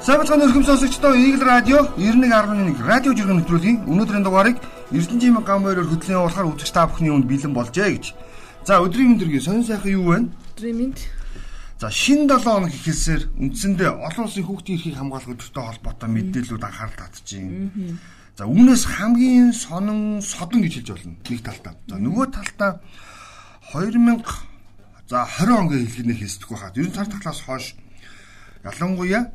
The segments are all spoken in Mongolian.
Сабцхан өрхөм сонсогчдоо Eagle радио 91.1 радио жиргэн нэвтрүүлгийн өнөөдрийн дугаарыг Эрдэнэжим гамбайраар хөтлөн явуулахаар үзэж та бүхний өмнө бэлэн болжээ гэж. За өдрийн мэндэргийн сонин сайхан юу вэ? Өдрийн мэнд. За шин 7 хоног ихэлсээр үндсэндээ олон улсын хүүхдийн эрхийг хамгаалах өдөртэй холбоотой мэдээлэлүүд анхаарал татчихээн. За үүнээс хамгийн сонин содон гэж хэлж болно. Нэг талтаа. За нөгөө талтаа 2000 за 20 он гэж хэлхийнэ хэлсдэггүй хаад. Ер нь цар тахлаас хойш ялангуяа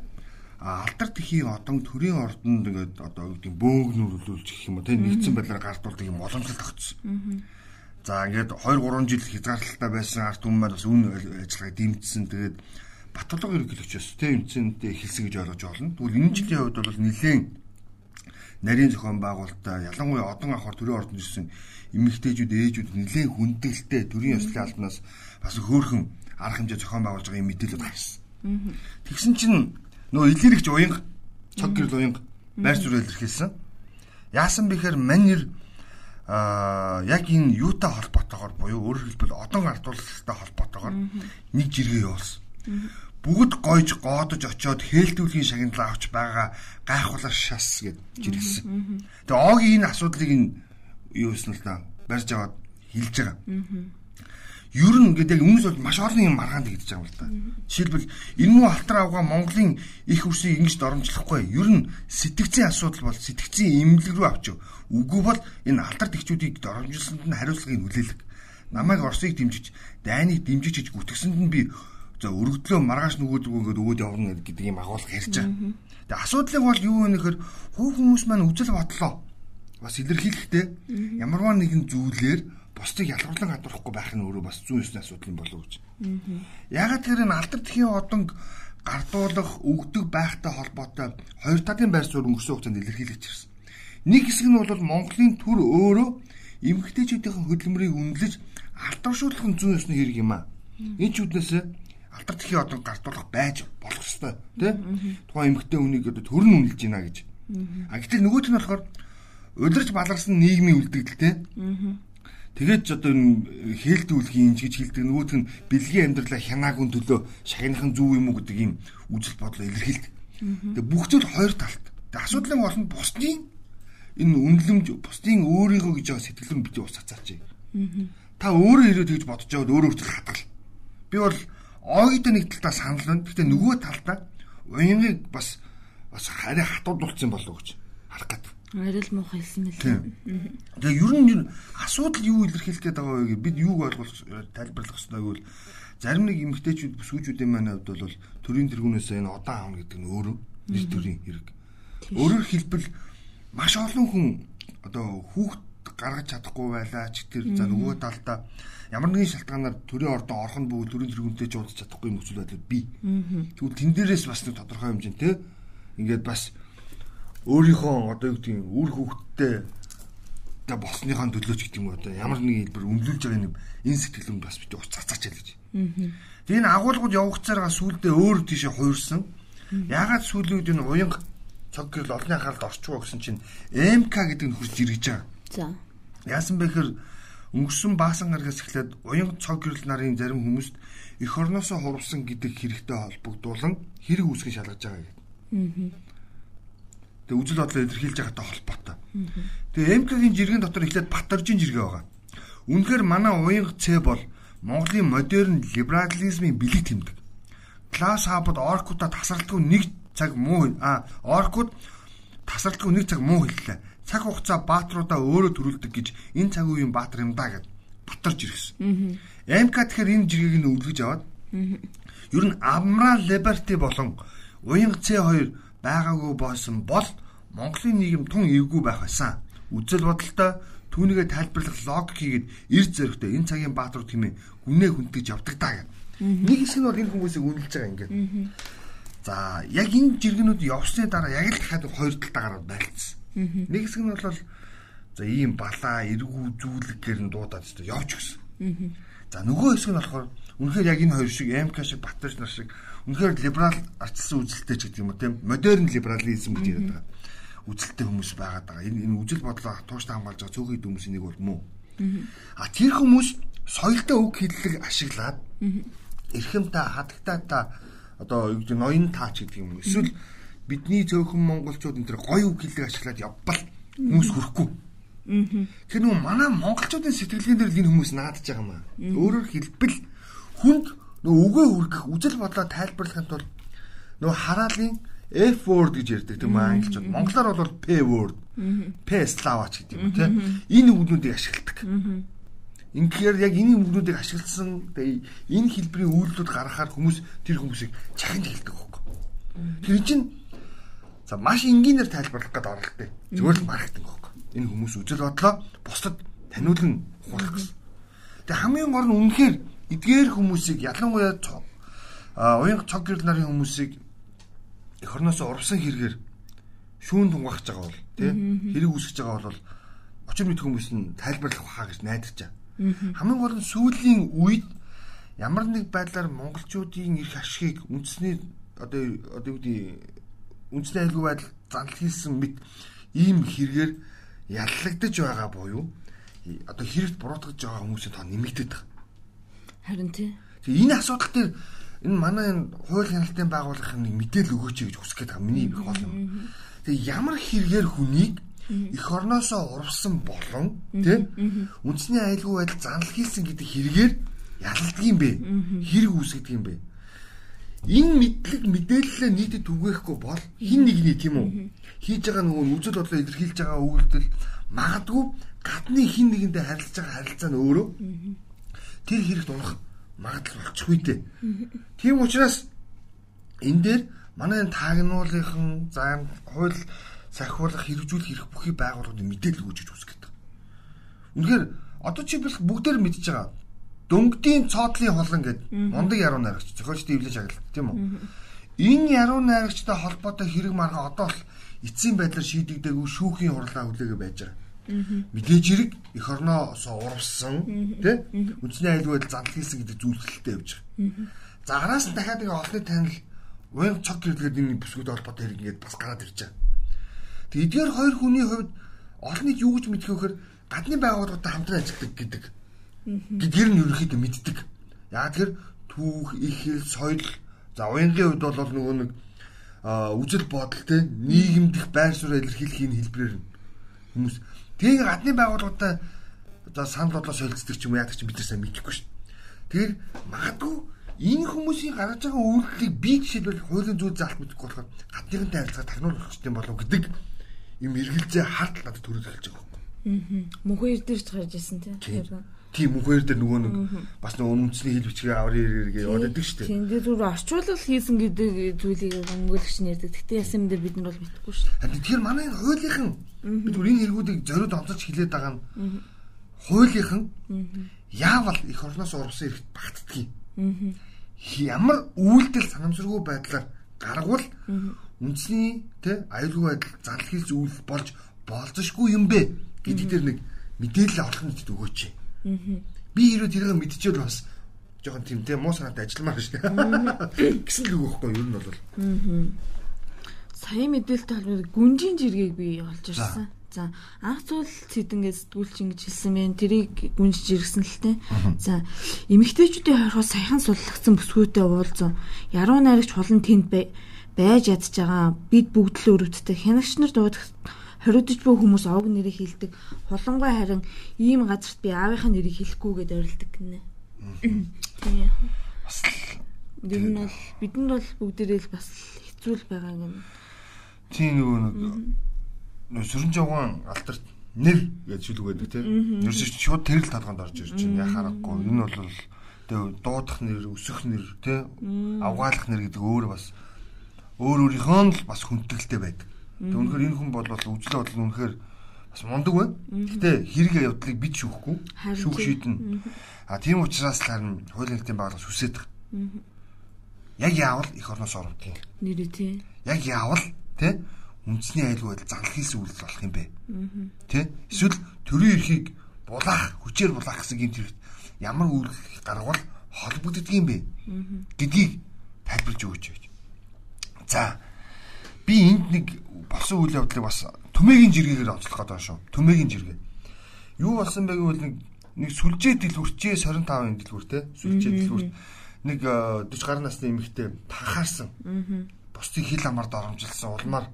алдар тэхийн одон төрийн ордонд ингээд одоо юу гэдэг бөөгнөрлүүлж гэх юм уу те нэгдсэн байдлаар гардуулдаг юм боломжтой тогтсон. За ингээд 2 3 жил хязгаарлалтаа байсан арт хүмүүс бас үн ажиллагааг дэмжсэн. Тэгээд Батлог ерөнхийлөгчөөс те эмцэнтэй эхэлсэн гэж ойлгож байна. Тэгвэл энэ жилийн хувьд бол нэлээд нарийн зохион байгуулалтаа ялангуяа одон ахаар төрийн ордонд ирсэн эмэгтэйчүүд ээжүүд нэлээд хүндэлтэй төрийн ёслолын албанаас бас хөөхөн арга хэмжээ зохион байгуулж байгаа юм мэдээлэл гарсан. Тэгсэн чинь Нөө илэрэгч уянга цог гэрэл уянга байр суурь илэрхийлсэн. Яасан бэхээр манер а яг энэ юутай холбоотойгоор буюу өөрөөр хэлбэл одон ардуулалтай холбоотойгоор нэг жиргээ явуулсан. Бүгд гойж гоодож очиод хээлтүүлгийн шагналаа авч байгаа гайхуулаар шас гэж жиргсэн. Тэгээ Огийн энэ асуудлыг юу гэсэн л да барьж аваад хэлж байгаа ер нь гэдэг яг өмнөс бол маш олон юм маргаанд тэгдэж байгаа юм л да. Жишээлбэл энэ муу алтар авгаа Монголын их хурсыг ингэж доромжлохгүй. Ер нь сэтгцийн асуудал бол сэтгцийн эмнэлэг рүү авч. Үгүй бол энэ алтар тэгчүүдийг доромжилсанд нь хариуцлагыг хүлээлг. Намайг Оросыг дэмжиж, дайныг дэмжиж гэж гүтгсэнд нь би за өргөдлөө маргааш нөгөөдгөө ингээд өгөөд явна гэдэг юм агуулга ярьж байгаа. Тэгээ асуудлыг бол юу вэ нэхэр хуу хүмүүс маань үжил бодлоо. Бас илэрхийлэхдээ ямарваа нэгэн зүйлээр бусдыг ялгарлан гадуурхгүй байх нь өөрөө бас зүүн ёсны асуудал юм болов гэж. Ягаад гэхээр энэ алдар тхийн одонг гардуулах, өгдөг байхтай холбоотой хоёр талын байр суурь өнгөрсөн хугацаанд илэрхийлэгч ирсэн. Нэг хэсэг нь бол Монголын төр өөрөө эмгэгтэйчүүдийн хөдөлмөрийг үнэлж алдаршуулах нь зүүн ёсны хэрэг юм аа. Энэ ч үднээс алдар тхийн одонг гардуулах байж болох ёстой тий. Тухайн эмгэгтэй хүнийг одоо төр нь үнэлж байна гэж. А гэтэл нөгөөт нь болохоор удирж баларсан нийгмийн үлдэгдэл тий. Тэгээд ч одоо энэ хээлдүүлгийн инж гэж хэлдэг нөгөөх нь бэлгийн амьдралаа хянаагүй төлөө шагныхан зүв юм уу гэдэг ийм үзэл бодлоо илэрхийлдэг. Тэгээд бүх зүйл хоёр талт. Тэгээд асуудлын гол нь бусдын энэ үнэлэмж бусдын өөрийгөө гэж байгаа сэтгэл рүү бити ус цацаач. Та өөрөө ирээд гэж бодож байгаад өөрөө хүртэл хатгал. Би бол ойдоо нэг талдаа санал байна. Гэхдээ нөгөө талдаа уянгыг бас бас хараа хатуудулсан болов уу гэж харах гэдэг. Арил муухай хэлсэн мэл. Тэгээ ер нь асуудал юу илэрхийлэх гээд байгаа вэ? Бид юуг ойлгох тайлбарлах ёстой гэвэл зарим нэг эмгтээчүүд бүсгүүчүүдийн маань хувьд бол төрийн тэргүүнээс энэ удаан аавна гэдэг нь өөрөө нэг төрийн хэрэг. Өөрөөр хэлбэл маш олон хүн одоо хүүхд гаргаж чадахгүй байлаа ч тэр за нөгөө талдаа ямар нэгэн шалтгаанаар төрийн ордон орох нь бүгд төрийн тэргүүнтэй ч уулзах чадахгүй юм хүсвэл байдлаа би. Тэгвэл тэн дээрээс бас нэг тодорхой хэмжээнд те ингээд бас өөрийнхөө одоо юу гэдгийг үр хөвгттэй та болсныхаа төлөөч гэдэг юм уу одоо ямар нэг хэлбэр өмлүүлж байгаа юм энэ сэтгэл нь бас бит ус цацаач яа гэж. Тэгээ энэ агуулгууд явагцаараа сүулдэ өөр тийшээ хуурсан. Ягаад сүлүүд энэ уянга цог гэрэл олонний анхааралд орчихоо гэсэн чинь МК гэдэг нь хурж иргэж байгаа. За. Яасан бэ гэхээр өнгөрсөн баасан гарагаас эхлээд уянга цог гэрэл нарын зарим хүмүүст эх орноосоо хурвсан гэдэг хэрэгтэй холбогдуулан хэрэг үүсгэн шалгаж байгаа гэдэг. Аа Тэгээ үжил бодлоо илэрхийлж байгаатай холбоотой. Тэгээ МК-гийн жиргэн дотор эхлээд Батаржийн жиргээ байгаа. Үнэхээр манай уянга Ц бол Монголын модерн либерализмын бэлэг тэмдэг. Класс хаабад оркуудаа тасралтгүй нэг цаг муу а оркууд тасралтгүй нэг цаг муу хэллээ. Цаг хугацаа баатруудаа өөрөө төрүүлдэг гэж энэ цаг үеийн баатар юм да гэд бутарж ирсэн. МК тэгэхээр энэ жиргэгийг нь үлгэж аваад ер нь Амра Liberty болон Уянга Ц2 байгаагүй болсон бол Монголын нийгэм тун эвгүй байх байсан. Үзэл бодолтой түүнийгээ тайлбарлах логик хийгээд эрд зөрөгтэй энэ цагийн баатар хэмээн гүнээ хүндэж явдаг даа гэх. Нэг хэсэг бол энэ хүмүүсийг үнэлж байгаа ингээд. За яг энэ жиргэнүүд явсны дараа яг л дахиад хоёр талд гараад байлцсан. Нэг хэсэг нь бол за ийм балаа эргүү зүйлгээр нь дуудаад өстө явж гисэн. За нөгөө хэсэг нь болохоор үнэхээр яг энэ хоёр шиг МК шиг Батэрч нар шиг үнэхээр либерал арчилсан үзэлтэй ч гэдэг юм уу тийм модерн либерализм гэж яриад байгаа үзэлтэй хүмүүс байгаад байгаа. Энэ энэ үжил бодлоо тууштай хамгаалж байгаа цөөхөн хүмүүсийн нэг бол муу. А тэр хүмүүс соёлтой үг хэллэг ашиглаад эрхэм та хатагтай та одоо юу гэдэг ноён таач гэдэг юм. Эсвэл бидний цөөхөн монголчууд энэ төр гоё үг хэллэг ашиглаад явбал хүмүүс хүрэхгүй. Тэр нөгөө манай монголчуудын сэтгэлгээн дээр л энэ хүмүүс наадж байгаа юм аа. Өөрөөр хэлбэл хүнд нөгөө үгээ хүргэх үжил бодлоо тайлбарлахын тулд нөгөө хараалын F word гэж ярьдаг тийм англичууд. Монголоор бол P word. P славач гэдэг юм тийм. Энэ үгнүүдийг ашигладаг. Ингээр яг энэ үгнүүдийг ашигласан энэ хэлбэрийн үйлдэлүүд гаргахаар хүмүүс тэр хүмүүсийг чахин хэлдэг байхгүй. Тэр чинь за маш энгийнээр тайлбарлах гэдэг оролттой. Зөвхөн л маркетинг байхгүй. Энэ хүмүүс үжил бодлоо бусдад таниулан ухуулах гэсэн. Тэгээ хамгийн гол нь үнэхээр эдгээр хүмүүсийг ялангуяа а уянга цог гэрэл нарын хүмүүсийг эх орноос урвсан хэрэгээр шүүн тунгахж байгаа бол тий хэрэг үүсгэж байгаа бол очир мэд хүмүүс нь тайлбарлах хаа гэж найдаж байгаа. Хамгийн гол нь сүүлийн үед ямар нэг байдлаар монголчуудын эрх ашигыг үндэсний одоо одоо юу гэдэг үндэсний аюулгүй байдал занл хийсэн мэт ийм хэрэгээр яллагдаж байгаа буюу одоо хэрэгт буруутгаж байгаа хүмүүсийн тоо нэмэгдээд байгаа. Харин тий. Тэгээ энэ асуудал дээр энэ манай хууль хяналтын байгууллагын нэг мэдээлэл өгөөч гэж хүсэж байгаа. Миний их гол юм. Тэгээ ямар хэрэгээр хүнийг эх орноосоо урвсан болон тийм үндэсний аюулгүй байдал занл хийсэн гэдэг хэрэгээр ялалдаг юм бэ? Хэрэг үүсгдэг юм бэ? Энэ мэдлэг мэдээлэлээ нийтэд түгээхгүй бол хин нэгний тийм үү? Хийж байгаа нөгөө үзэл бодлоо илэрхийлж байгаа үйлдэл магадгүй гадны хин нэгэндээ харилцаж байгаа харилцаа нь өөрөө тэр хэрэгт унах магадлал болчихгүй дээ. Тийм учраас энэ дээр манай таагнуулынхан за хууль сахиулах хэрэгжүүлэх хэрэг бүхий байгууллагын мэдээлэл өгч гэж үздэг. Үнэхээр одоо чи бол бүгдээр мэдж байгаа. Дөнгөдийн цоодлын холон гэдэг мундаг яруу найрагч зохиолчдын эвлэж агалт тийм үү? Энэ яруу найрагчтай холбоотой хэрэг маргаа одоо л эцсийн байдлаар шийдэгдээгүй шүүхийн хурлаа хүлээгээ байж байгаа мэдээж хэрэг эх орноос урвсан тий үндэсний аюулгүй байдал занл хийсэн гэдэг зүйлсэлтэй явж байгаа. За араас нь дахиад нэг олонний танил уян цог гэрлгээд энэ бүсгүүд холбоотой хэрэг ингээд бас гараад ирж байгаа. Тэг эдгээр хоёр хүний хувьд олонний юу гэж мэдэх вөхөр гадны байгууллагатай хамтран ажилладаг гэдэг. Гэдгээр нь ерөөхдөө мэддэг. Яа тэгэхээр түүх, их хэл, соёл за уянгийн хувьд бол нөгөө нэг үжил бодол те нийгэмдэх байр суурь илэрхийлэх энэ хэлбэрээр хүмүүс Тэгээ гадны байгууллагатай за санал бодлоо солилцдог ч юм яадаг ч бид нар сайн мэдэхгүй шүү. Тэгэхээр магадгүй энэ хүмүүсийн гаргаж байгаа үйлдэлийг би жишээлбэл хуулийн зүйл заалт мэдэхгүй болохоор гадныхантай харилцаа тагнуулах юм болов гэдэг юм эргэлзээ харт надад төрөд эхэлж байгаа юм. Аа. Мөнхөр дээр ч гарч ирсэн тийм. Тийм мөнхөр дээр нөгөө нэг бас нөгөө үндэсний хил бичгээ аврын иргээ яваад байдаг шүү дээ. Тийм дээр зүр орчуулал хийсэн гэдэг зүйлийг өнгөлөгч нь ярьдаг. Гэтэ ясан юм дээр бид нар бол мэдэхгүй шүү. Харин тэгэхээр манай хуулийнхан бид энэ хэрэгүүдийг зориуд онцолж хилээд байгаа нь хуулийнхан яавал их орноос урвсан эрэхт багтдгийг. Ямар үйлдэл санамсаргүй байдлаар гаргавал үндэсний тэ аюулгүй байдал зал хийх зүйл болж болзошгүй юм бэ гэдэг дээр нэг мэдээлэл авах нь өгөөч. Би хэрвээ тэрийг мэдчихвэл бас жоохон тийм тийм муу санаатай ажилламаар шүү дээ. Гэсэн л үг байхгүй юу ер нь бол. Сая мэдээлэлтэй холбоотой гүнжийн жиргэг би олж ирсэн. За анх зүйл цэдэнгээс сэтгүүлч ингэж хэлсэн байна. Тэрийг гүнжиж иргсэн л тээ. За эмэгтэйчүүдийн хорхоо саяхан суллагдсан бүсгүйтэй уулзсан. Яруу найрагч хулан тэнд байж ядж байгаа. Бид бүгд л өрөвддөг. Хянагч нар дуудах хоригдож буй хүмүүс овг нэрийг хэлдэг. Хулангой харин ийм газарт би аавынхаа нэрийг хэлэхгүйгээд орилдог гинэ. Тийм. Бас ер нь бол бидэнд бол бүгдээрээ л бас хэцүү л байгаа юм. Тийм нөгөө нэг сүрэн жавган алтарт нэр гэж шүлэг байдаг тийм. Ерөөсөж шууд тэрэл талгаанд орж ирж байна. Яа харахгүй. Энэ бол тэгээ дуудах нэр, өсөх нэр, тийм авгаалах нэр гэдэг өөр бас өөр өөрийнхөө л бас хүндэтгэлтэй байдаг. Тэг үнэхээр энэ хүн бол үзлээ бодлоо үнэхээр бас мундаг байна. Гэтэ хэрэг явдлыг бид шүүхгүй. Шүүх шийднэ. А тийм учраас л харин хуулийн хэлтийн байгууллага сүсээд байгаа. Яг яавал их орноос оромтгий. Нэрээ тий. Яг яавал тий үндэсний аюулгүй байдал занл хийсэн үйлдэл болох юм бэ. Тий? Эсвэл төрийн эрхийг булаах, хүчээр булаах гэсэн юм тэр ямар үйлдэл гаргавал холбогддог юм бэ гэдгийг тайлбарж өгөөч гэж. За би энд нэг болсон үйл явдлыг бас төмөгийн жиргээр онцлох гэдэг шүү. Төмөгийн жиргээ. Юу болсон бэ гэвэл нэг нэг сүлжээ дэлгүрчээ 25 энэ дэлгүр те сүлжээ дэлгүр нэг 40 гаруй насны эмэгтэй танхаарсан. Бусдын хил амаар доромжилсан улмаар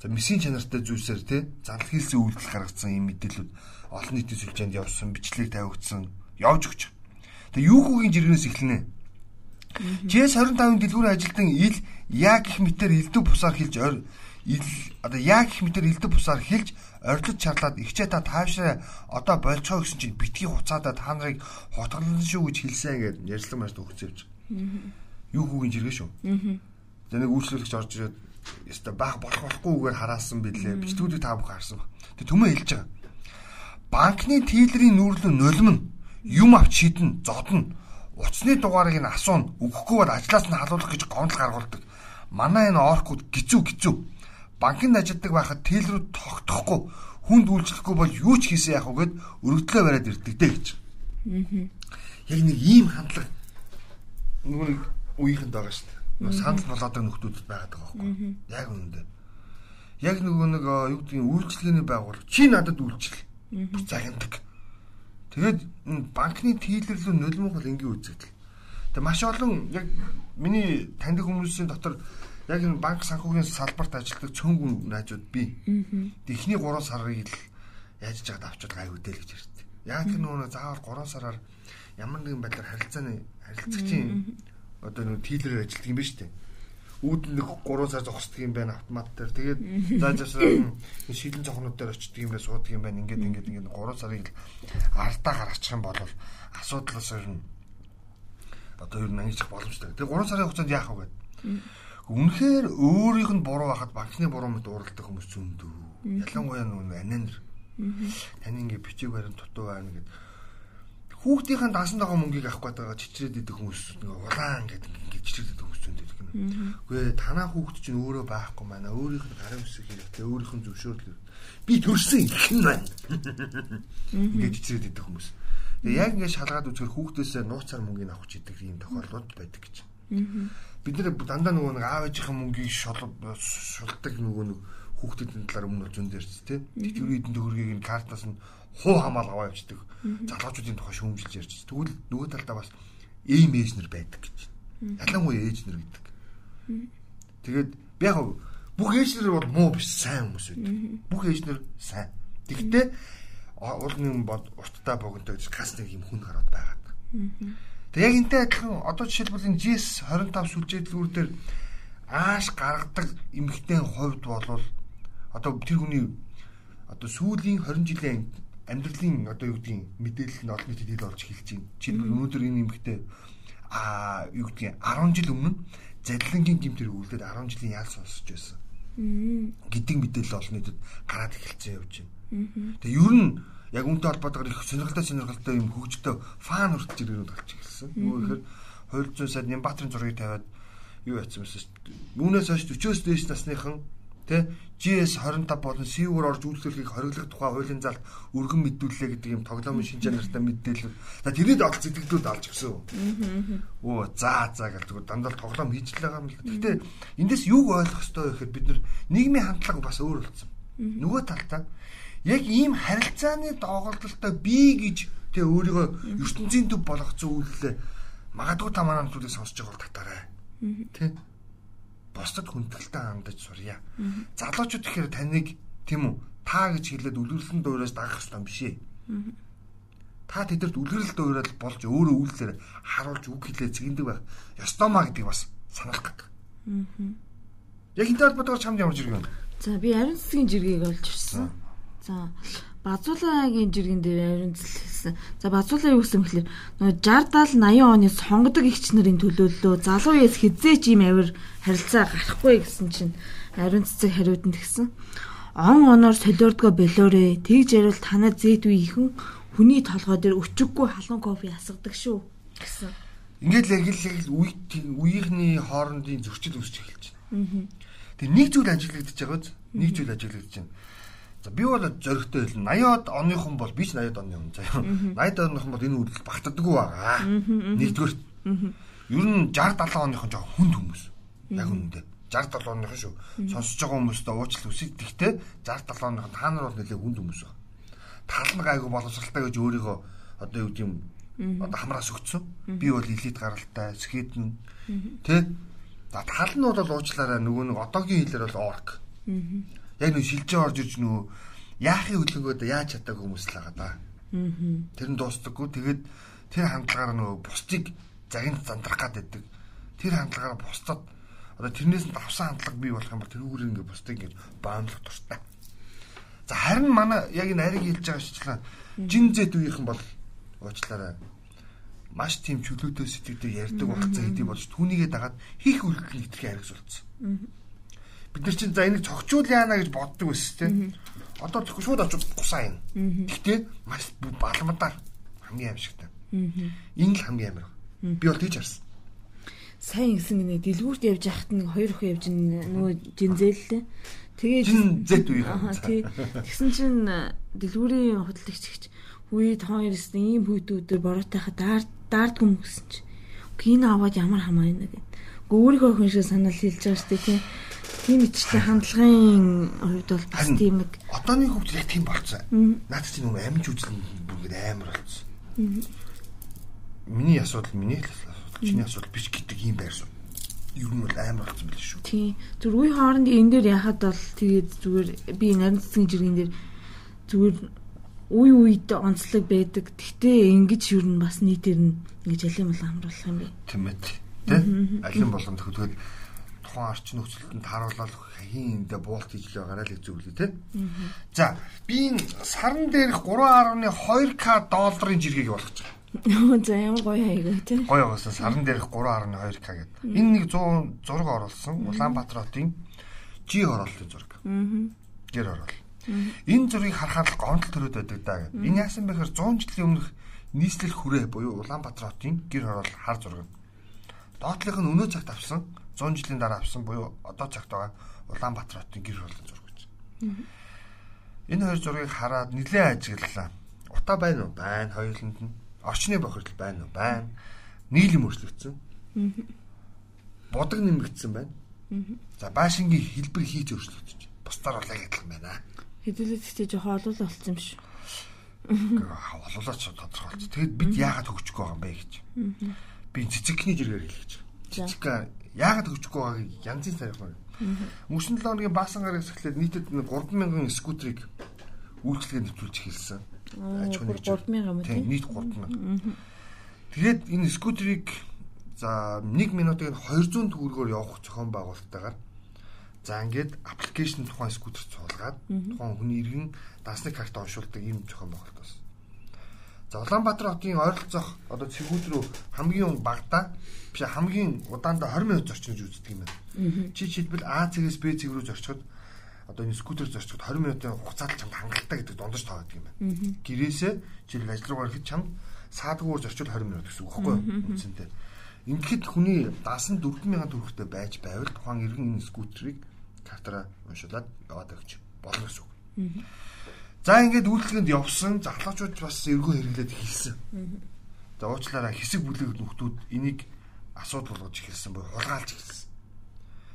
за мессийн чанартай зүйлсээр тий зардал хийлсэн үйлдэл гаргацсан юм мэдээлүүд олон нийтийн сүлжээнд явсан бичлэг тавигдсан явж өгч. Тэгээ юу хүүгийн жиргэнээс эхэлнэ. ЖС 25-ын дэлгүүрийн ажилтан ил яг их мэтэр элдв бусаар хилж ил одоо яг их мэтэр элдв бусаар хилж орилж чарлаад ихчээ та таашраа одоо болцоо гэсэн чинь битгий хуцаадаа та нарыг хотголон шүү гэж хэлсэн гэд ярьслан маш төгсөвч. Юу хүүгийн жиргээ шүү. За нэг үйлчлүүлэгч орж ирээд яста баах болох болохгүйгээр хараасан билээ. Бичлэгүүдийг та бүхэн харсан баг. Тэг түмээ хэлж байгаа. Банкны тийлрийн нүүрлэн нулимн юм авч шидэн зодно уцсны дугаарыг нь асуун өгөхгүй бол ажлаас нь халуулах гэж гомдол гаргуулдаг. Манай энэ оркууд гизүү гизүү. Банкнд ажилладаг байхад тэлрүүд тогтохгүй хүнд үйлчлэхгүй бол юу ч хийсэн яах вэ гэд өргөдлөө бариад ирдэг дээ гэж. Аа. Яг нэг ийм хандлага нөгөө нэг үеийнхэнд байгаа шүү дээ. Санал болоодаг нөхдүүдэд байгаад байгаа байхгүй. Яг үнэндээ. Яг нөгөө нэг юу гэдгийг үйлчлэгээний байгууллага чи надад үйлчлэл. Загнадаг Тэгээд банкны тийлэрлүү нулимх бол энгийн үзэгдэл. Тэгээд маш олон яг миний таньдаг хүмүүсийн дотор яг энэ банк санхүүгийн салбарт ажилладаг цөөнгүн найзууд би. Эхний 3 сарыг л яаж жаад авчвал гай үдэл гэж ярьдаг. Яг тэр нөгөө заавал 3 сараар ямар нэгэн байдлаар харилцааны харилцагчийн одоо нөгөө тийлэрээр ажилладаг юм ба штэ үүд нэг 3 сар зогсдөг юм байна автомат дээр. Тэгээд заажсаа шилэн цохнууд дээр очдөг юм байна, суудаг юм байна. Ингээд ингээд ингээд 3 сарыг ардаа гаргачих юм бол асуудлаас ер нь одоо нь ангижих боломжтой. Тэгээд 3 сарын хугацаанд яах вэ гэдэг. Үнэхээр өөрийнх нь буруу байхад банкны буруу мэт уралдах хүмүүс зөндөө. Ялангуяа нөгөө ананер. Таны ингээд бичиг баримт дутуу байна гэдэг хүүхдийн даасан байгаа мөнгийг авах гээд байгаа чичрээд идэх хүмүүс нэг улаан гэдэг ингээд чичрээд идэх хүмүүс зөндөө Үгүй танаа хүүхд чинь өөрөө байхгүй маань өөрийнх нь гарын үсэг хэрэгтэй өөрийнх нь зөвшөөрлөөр би төрсөн ихэн байна. Ингээд чичрээд идэх хүмүүс. Тэгээ яг ингээд шалгаад үзэхээр хүүхдээсээ нууцаар мөнгөний авах чийдэг ийм тохиолдлууд байдаг гэж. Бид нэр дандаа нөгөө нэг аав ээжийн мөнгийг шулдаг нөгөө нэг хүүхдүүдийн талаар өмнө зүүн дээрч тий. Тэтгэврийн эдэн төгрөгийг нь картаас нь хуу хамаал аваа явчихдаг. Залуучуудын тухай шүүмжилж ярьж. Тэгвэл нөгөө талдаа бас ийм ээж нар байдаг гэж. Ялангуяа ээж нар гэдэг. Тэгээд би яг бүх ээжнэр бол муу биш сайн хүмүүс байдаг. Бүх ээжнэр сайн. Тэгтээ уулын бод урттай богонтой гэж кастинг юм хүн гараад байгаад. Тэг яг энтэй адилхан одоо жишээлбэл энэ GS 25 сүлжээдлүүр дээр ааш гаргадаг эмэгтэй хувьд болвол одоо тэр хүний одоо сүүлийн 20 жилийн амьдралын одоо юу гэдгийг мэдээлэл нь олон нийтэд ил болж эхэлж байна. Жишээлбэл өнөөдөр энэ эмэгтэй а юу гэдгийг 10 жил өмнө задлангийн гимтэр үлдээд 10 жилийн ял сонсож байсан. гэдэг мэдээлэл олон нийтэд гараад эхэлсэн явж байна. Тэгээ ер нь яг үнтэй холбоотойгоор их сонирхолтой сонирхолтой юм хөгжтөө фан хүртэл иргэнүүд гарч ирсэн. Нөгөө ихээр 200 сая Нямбатрын зургийг тавиад юу яцсан дээ. Үүнээс хойш 40-оос дээш насныхан Тэ GS 25 болон SEO-оор орж үйлчлүүлэхийг хориглох тухай хуулийн залт өргөн мэдүүллээ гэдэг юм тоглоомын шинж чанартай мэдээлэл. За тэрийг олж зэтгэлүүд алж гисэн. Оо за за гэж зүгээр дандаа тоглоом хийж л байгаа юм л. Гэхдээ эндээс юуг ойлгох ёстой вэ гэхээр бид нар нийгмийн хандлага бас өөр болсон. Нөгөө талдаа яг ийм харилцааны доголдолтой би гэж тэ өөрийгөө ертөнцийн төв болгоцсон үйллээ магадгүй та манай зүйлийг сонсож байгаа бол татаарай. Тэ бусдад хүндэтгэлтэй хандаж сурья. Залуучууд ихээр таныг тийм үү та гэж хэлээд үлгэрлэн дуураас дагах хэрэгтэй биш ээ. Та тэдэрт үлгэрэл дуурал болж өөрөө үйлдэлээр харуулж үг хэлээ цэгэндэг байх. Ёстомаа гэдгийг бас санах гэдэг. Яг энэ холбоотойгоор чамд ямар жиргэн? За би ариун цэцгийн жиргийг олж ирсэн. За Базуулагийн жиргэн дээр ариун цэцэл хэлсэн. За базуулаа юу гэсэн мэхлээр нөгөө 60 70 80 оны сонгодог игч нарын төлөөллөө залуу яс хизээч юм авир харилцаа гарахгүй гэсэн чинь ариун цэцэг хариуд нь тэгсэн. Он оноор солиордгоо болоорэ тэгж ярил танаа зэт үе ихэн хүний толгой дээр өчөггүй халуун кофе асгадаг шүү гэсэн. Ингээд л яг л үеийнхний хоорондын зөрчил үүсч эхэлж байна. Тэгээ нэг зүйл ажиглагдаж байгааз нэг зүйл ажиглагдаж байна За би бол зөрөгтэй хэлнэ. 80-аад оныхон бол би ч 80-аад оны хүн заяа. 80-аад оныхон бол энэ үйлдэл багтдаггүй байгаа. Нэгдүгээр. Ер нь 60 70 оныхон жоо хүнд хүмүүс. Яг үнэндээ. 60 70 оныхон шүү. Сонсож байгаа хүмүүстээ уучлал үсэг. Тэгтээ 60 70 оныхон та нар бол нэлээд хүнд хүмүүс байна. Тал нь гайгүй боловсралтай гэж өөрийгөө одоо юу гэм одоо хамраас өгцсөн. Би бол элит гаралтай, скетэн тэ За тал нь бол уучлаарай нөгөө нэг одоогийн хэлээр бол орк. Аа. Яг нэг шилжээ орж ирж нөгөө яахын хөдөлгөөд яаж чадаагүй хүмүүс л байгаа да. Аа. Тэр нь дуустдаггүй. Тэгээд тэр хандлагаараа нөгөө бусдыг загинт зандрах гад байдаг. Тэр хандлагаараа бусдад одоо тэрнээс нь давсан хандлага бий болох юм бол тэрүүгээр ингээ бусдыг ингээ баамлах дуртай. За харин манай яг энэ ариг хэлж байгаа шичлэн жин зэд үеийнхэн бол уучлаарай маш тийм чөлөөтэй сэтгэлдээ ярьдаг болцсон хэдий болж түүнийгээ дагаад хийх үйлдэл хэтэрхий аригс болцсон. Бид нар чинь за энийг цогчуул яана гэж боддог байсан тийм. Одоо тэгэхгүй шууд очиж гусаа юм. Гэхдээ маш балмадаар хамгийн аимшигтай. Энэ л хамгийн амар. Би бол тийж харсан. Сайн гисэн нэг дэлгүүрт явж яхад нэг хоёр охин явж нөгөө жинзээллээ. Тэгээ жинзэт үе. Тэгсэн чинь дэлгүүрийн хөдөлгөгч Үе тоорс ийм хүйтүүдээр бороотойхоо даар даардгүй юм гэсэн чи. Гин аваад ямар хамаа юм гээд. Өөрийнхөө хүн шиг санал хэлж байгаа шүү дээ тийм. Тийм ичтэй хандлагын хувьд бол бас тийм нэг одооны хөвгөл яг тийм болцсон. Наад чинь нэг амиж үзлэн бүгд амар болцсон. Миний асуудал миний л асуудал чиний асуудал биш гэдэг юм байрсан ер нь бол амар болсон байл шүү. Тийм. Зүр үе хооронд энэ дээр яхад бол тэгээд зүгээр би нарийн цэцгийн жиргэн дээр зүгээр үе үед онцлог байдаг. Гэхдээ ингэж юу н бас нийтээр нь ингэж алим болон хамруулах юм бэ. Тийм ээ. Тэ? Алим болгон төгөлгөл тухайн орчин нөхцөлд тааруулаад хийндээ буулт хийж л байгаарай л гэж зөвлөе тэ. За, би энэ сарн дээрх 3.2к долларын жиргэг болгож байгаа. За ямар гоё хайгаа тий. Гоё байгаас сарн дээрх 3.2к гэдэг. Энэ нэг 100 зураг оруулсан Улаанбаатар хотын G хорооллын зураг. Аа. Гэр хороол. Энэ зургийг харахаар л гомдол төрөд байдаг даа гэдэг. Энэ яасан бэхээр 100 жилийн өмнөх нийслэл хүрээ буюу Улаанбаатар хотын гэр хороол хар зураг. Доотлих нь өнөө цагт авсан 100 жилийн дараа авсан буюу одоо цагт байгаа Улаанбаатар хотын гэр хороолын зураг гэж. Энэ хоёр зургийг хараад нэлээд ажиглалаа. Утаа байна уу? Байна. Хоёуланд нь орчны бохирдол байна уу? Байна. Нийлэм өөрчлөгдсөн. Бодог нэмэгдсэн байна. За баашингийн хэлбэр хийж өөрчлөгдөж. Бусдаар яг адилхан байна. Хэдүүлээ гэхдээ жоохон олол болсон юм шүү. Ололооч тодорхойлц. Тэгэд бид яагаад хөгжихгүй байгаа юм бэ гэж. Би цэцэгний жиргээр байгаа. Цэцэг яагаад хөгжихгүй байгааг янзын тарих байна. Мөсөн 7 хоногийн баасан гарагс эхлээд нийтэд 3000 скутерийг үйлчлэгээ нэвтрүүлж эхэлсэн. Аж ахуйн 3000 юм тийм нийт 3000. Тэгээд энэ скутерийг за 1 минутыг 200 төгрөгөөр явах зохион байгуулалттайгаар За ингээд аппликейшн тухайн скутер цуулгаад тухайн хүний иргэн дансны карт оншуулдаг ийм зохион байгуулалт бас. За Улаанбаатар хотын ойролцоох одоо цэгүүд рүү хамгийн багадаа биш хамгийн удаандаа 20 минут зорчиж үздэг юм байна. Чи жишээлбэл А цэгээс Б цэг рүү зорчиход одоо энэ скутер зорчиход 20 минутын хугацаад л чамд хангалттай гэдэг дондож таадаг юм байна. Гэрээсээ жишээл ажил руу ирэхэд чамд саадгуур зорчвол 20 минут гэсэн үг байхгүй юу? Үндсэндээ. Ингээд хүний даасан 4000 төгрөгтэй байж байвал тухайн иргэн энэ скутерыг картараа уншуулад яваад өгч болно гэсэн үг. За ингээд үйлчлэгэнд явсан залуучууд бас эргөө хэрэглээд эхэлсэн. За уучлаарай хэсэг бүлэг нөхдүүд энийг асуудал болгож эхэлсэн буюу хулгайлж эхэлсэн.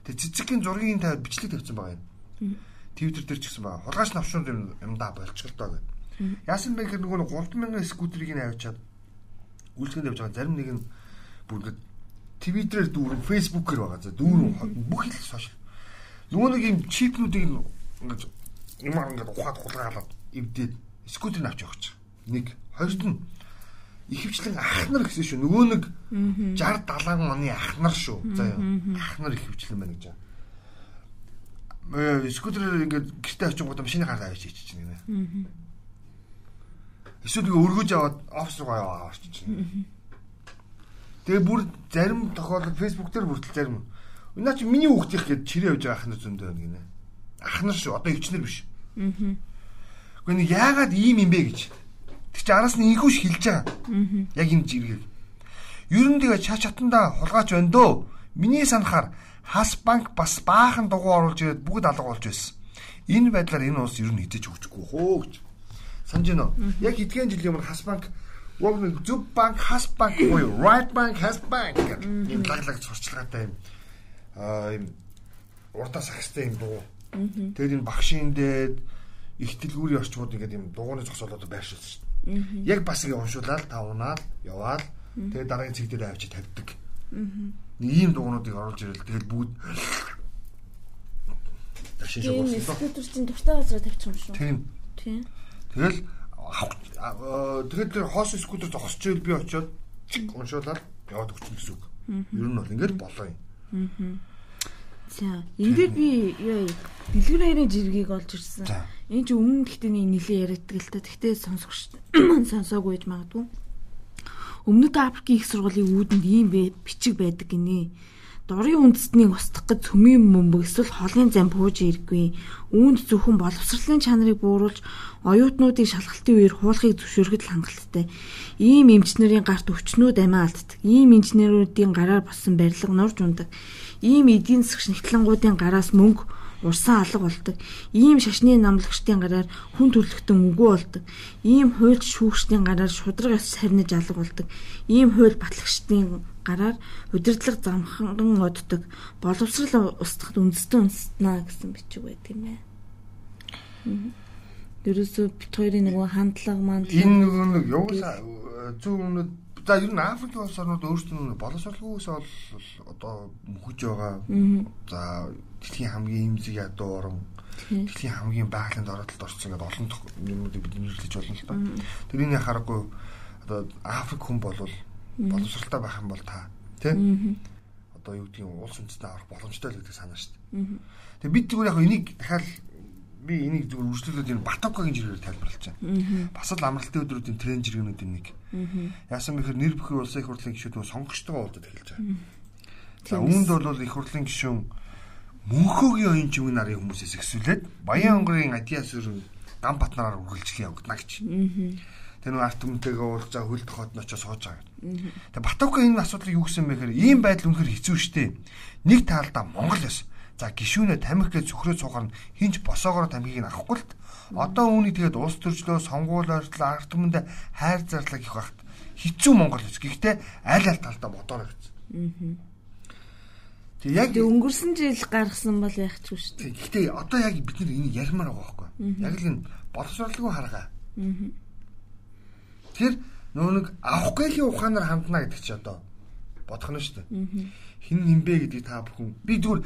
Тэгээ цэцгийн зургийн тавиад бичлэг тавьсан байгаа юм. Твиттер дээр ч гэсэн байгаа. Хулгайч навшуун юм юмдаа болчихлоо гэдэг. Яасан бэ гэхээр нөгөө 3000 скутерийг нь авчиад үйлчлэгэнд явж байгаа зарим нэг нь бүр ингээд Твиттерээр дүүрэн, Фэйсбүүкээр байгаа. За дүүрэн бүх л сошиал Нөгөө нэг юм чипнүүдийг ингэж юмар ингэж ухаад хулгаалаад эвдээд скутер авч явах чинь. Нэг хоёрт нь ихэвчлэн ахнар гэсэн шүү. Нөгөө нэг 60 70 оны ахнар шүү. За ахнар ихэвчлэн байна гэж. Э скутер ингээд гэртээ очиж гоо машины гараа авч ичиж чинь нэ. Эсвэл нэг өргөж аваад офс руу яваа авч чинь. Тэгээ бүр зарим тохиолдолд фэйсбુક дээр бүртэл зарим Наа чи миний хүүхдийнх гээд чирээ явж байгаа ахнар зөндөө байна гинэ. Ахнар шүү. Одоо өвчнөр биш. Аа. Гэхдээ нэг яагаад ийм юм бэ гэж. Тэг чи араас нь инхүүш хэлж байгаа. Аа. Яг энэ жиргэг. Ер нь тэгээ чаа чатанда хулгаач байна дөө. Миний санахаар хас банк бас баахан дугуй оруулж ирээд бүгд алга болж байсан. Энэ байдлаар энэ улс ер нь хідэж өгчихгүй хөө гэж. Санаж байна уу? Яг эдгээр жилийн өмнө хас банк Уг нэг зүг банк, хас банк буюу right bank, has bank гэх юм лаглаг сурчлагатай юм ийм урдаа сахистай юм дуу. Тэгээд энэ багшийн дээд их дэлгүүрийн орчмууд ингээд юм дууны зогсоолоод байршуулсан шүү дээ. Яг бас ингэ уншуулаад та унаад яваал тэгээд дараагийн цэг дээр авчиж тавьдаг. Нэг ийм дугуйнуудыг оруулж ирэл тэгэл бүгд Ташин шиг болсон. Скутер чинь дуртай газар тавьчих юм шүү. Тийм. Тийм. Тэгэл тэгээд тэр хоос скутер зогсож ивэл би очиод уншуулаад яваад өгсөн гэсэн үг. Ер нь бол ингээд болоо юм. Аа. За, дээр би яа дэлгүүрийн жиргийг олж ирсэн. Энэ ч өмнө гэхдээ нэлээ яриаддаг л та. Гэхдээ сонсогч сонсоогүй гэж магадгүй. Өмнөд Африкийн их сургуулийн үүдэнд ийм бичиг байдаг гинэ дурын үндэстнийг устгах гэж цөмийн мөмбөг эсвэл холын зам бууж иргүй. Үүнд зөвхөн боловсролын чанарыг бууруулж оюутнуудыг шалгалтын үеэр хуулахыг зөвшөөрөхөд хангалттай. Ийм эмчнэрийн гарт өвчнүүд амиа алддаг. Ийм инженеруудын гараар болсон барилга нурж ундаг. Ийм эдийн засгч нэгтлэнгуудын гараас мөнгө урсан алга болдог. Ийм шашны намлагчдын гараар хүн төрлөختөн үгүй болдог. Ийм хуульч шүүгчдийн гараар шудраг ёс сарниж алга болдог. Ийм хууль батлагчдын гараар удирдлага замхан оддог. Боловсрал устгахад үндэстэн үндэстнаа гэсэн бичиг байт юм байна. Дөрөсөө бит хоёрын нэг хандлага маань энэ нөгөө нэг явуулаа зөв өмнөд за ер нь Африк улс орнууд өөрсдөө боловсралгүйс бол одоо мөхөж байгаа. За дэлхийн хамгийн имзэг ядуу орн дэлхийн хамгийн байгалийн дороотлолд орсон гэдэг олон юмнуудыг бид нэрлэж болно л доо. Тэрийг харахгүй одоо Африк хүн бол боловсралтай байх юм бол та тий одоо юу гэдгийг улс үндэстэн авах боломжтой л гэдэг санаа шүү дээ. Тэгээ бид зүгээр яг энийг дахиад би энийг зүгээр үргэлжлүүлээд энэ Батавкагийн жиргээр тайлбарлаж байна. Бас л амралтын өдрүүдийн тренд жиргэнүүдийн нэг. Яасан бэхэр нэр бүхий улсын их хурлын гишүүд сонгогчтойгоо уулзаад эхэлж байгаа. За үүнд бол их хурлын гишүүн мөнхөөгийн оюун чимэг нарын хүмүүсээс ихсүүлээд Баян онгорын Адиас өрн Дам Батнараар үргэлжлэх явагдана гэж. Тэр нэг арт өмнөтэйгээ уулзаа хөл тохоод ночоо сууж байгаа. Тэгээ Батавка энэ асуудлыг юу гэсэн бэ гэхээр ийм байдал үнэхээр хэцүү шттэ. Нэг таалдаа Монгол ёс. За гişүүнээ тамхи гэж зөвхрөө цугаар нь хинч босоогоор тамхиг нь авахгүй л одоо үүнийг тэгээд улс төржлөө сонгуул ойртол арт өмнөдө хайр зарлаа гэх багт хэцүү Монгол ёс. Гэхдээ аль аль талдаа бодоорой гэсэн. Тэг яг өнгөрсөн жил гаргасан бол яах ч шүү дээ. Гэхдээ одоо яг бид нар энийг ярмаар байгаа байхгүй. Яг л энэ боловсролгүй харгаа. Тэр нөө нэг авах гээлийн ухаанаар хандна гэдэг чи одоо бодох нь шүү дээ. Хин нэмбэ гэдэг та бүхэн би зүгээр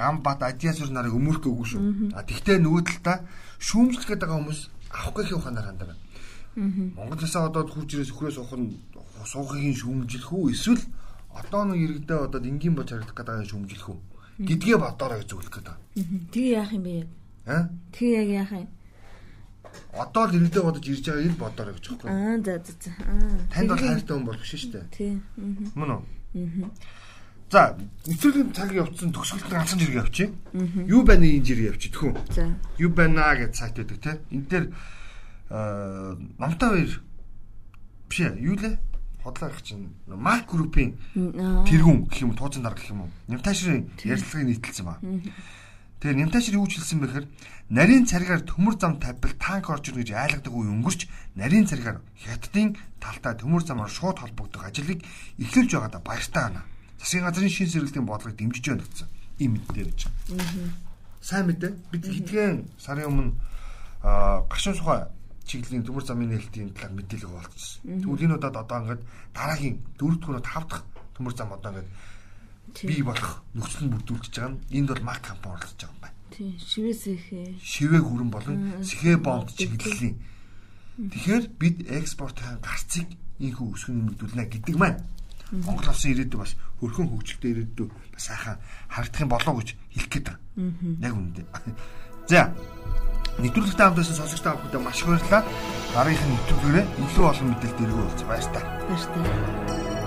гам бат адиасур нарыг өмөрхгөөгүй шүү. А тэгтээ нөгөө талдаа шүүмжлэх гэдэг хүмүүс авах гээлийн ухаанаар хандана. Монголсоо одоо хурж ирээс өхрөөс нь суухыг шүүмжлэх үү эсвэл одоо нэг иргэдээ одоо энгийн болж харагдах гэдэг шүмжлэх үү гэдгээ бодоорой гэж зөвлөх гэдэг. Тэгээ яах юм бэ? Аа? Тэгээ яг яах юм? Одоо л иргэдээ бодож ирж байгааг л бодоорой гэж байна. Аа за за за. Аа. Танд бол хайртай хүн бол биш шүү дээ. Тийм. Мөн үү? Аа. За, нэвтрүүлгийн цаг явцсан төгсгөлтөнд ганцхан жиргээ авчи. Юу байна энэ жиргээ авчи тэхүү. За. Юу байна гэж сайт байдаг те. Энд дээр аа намтай хоёр биш ээ. Юу лээ? Бодлоо их чинь Марк группийн тэргүүн гэх юм тууцсан дарга гэх юм уу. Нямтаашрын ярилцлагыг нийтэлсэн ба. Тэгээ Нямтаашир юу хэлсэн бэхээр нарийн царгаар төмөр зам тавьбал танк орж ирнэ гэж айлгадаг үе өнгөрч нарийн царгаар хятадын талтай төмөр замаар шууд холбогдох ажлыг эхлүүлж байгаадаа баяртай байна. Засгийн газрын шин сэргэлтийн бодлогыг дэмжиж байна гэсэн ийм мэдээ гэж. Сайн мэдээ. Бид хэдхэн сарын өмнө гашуун сухай чиглэлийн төмөр замын нээлтийн талаар мэдээлэл. Тэгвэл энэ удаад одоо ингээд дараагийн дөрөв дэх тав дахь төмөр зам одоо ингээд бий болох нөхцөл нь бүрдүүлж байгаа нь энд бол мак компани оролцож байгаа юм байна. Тийм, шивээ сэхэ. Шивээ хүрэн болон сэхэ бомб чиглэлийн. Тэгэхээр бид экспортын гарцыг ийхүү өсгөн нэмэгдүүлнэ гэдэг маань Монгол улсын ирээдүйд бас хөрхөн хөгжилтэй ирээдүйд бас сайхан харагдах юм болоо гэж хэлэх гээд байна. Яг үнэндээ. За Нэвтрүүлэгтээ хамтдасан сонсогч та бүхэнд маш их баярлалаа. Дараагийнх нь нэвтрүүлгээрээ илүү олон мэдээлэл дэргүү болж баяр та. Баяр та.